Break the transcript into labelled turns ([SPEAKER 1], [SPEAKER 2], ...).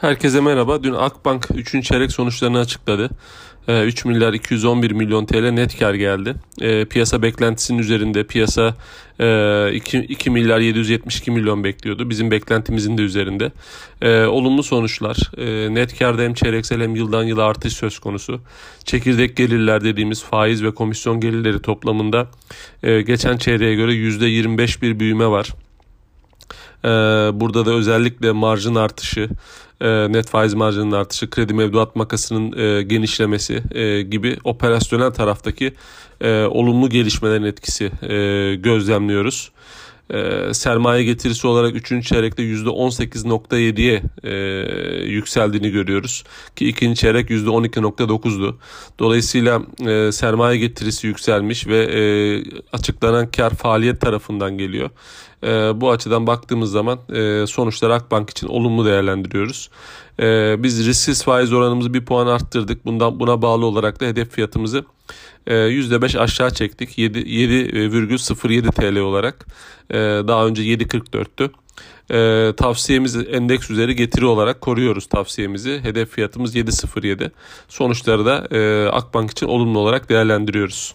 [SPEAKER 1] Herkese merhaba. Dün Akbank 3. çeyrek sonuçlarını açıkladı. 3 ee, milyar 211 milyon TL net kar geldi. E, piyasa beklentisinin üzerinde piyasa e, 2, 2 milyar 772 milyon bekliyordu. Bizim beklentimizin de üzerinde. E, olumlu sonuçlar. E, net karda hem çeyreksel hem yıldan yıla artış söz konusu. Çekirdek gelirler dediğimiz faiz ve komisyon gelirleri toplamında e, geçen çeyreğe göre %25 bir büyüme var. Ee, burada da özellikle marjın artışı, e, net faiz marjının artışı, kredi mevduat makasının e, genişlemesi e, gibi operasyonel taraftaki olumlu gelişmelerin etkisi gözlemliyoruz e, sermaye getirisi olarak 3. çeyrekte %18.7'ye e, yükseldiğini görüyoruz. Ki ikinci çeyrek %12.9'du. Dolayısıyla e, sermaye getirisi yükselmiş ve e, açıklanan kar faaliyet tarafından geliyor. E, bu açıdan baktığımız zaman e, sonuçlar Akbank için olumlu değerlendiriyoruz. E, biz risksiz faiz oranımızı bir puan arttırdık. Bundan buna bağlı olarak da hedef fiyatımızı %5 ee, aşağı çektik 7,07 TL olarak ee, daha önce 7.44'tü. Ee, tavsiyemiz endeks üzeri getiri olarak koruyoruz tavsiyemizi. Hedef fiyatımız 7.07. Sonuçları da e, Akbank için olumlu olarak değerlendiriyoruz.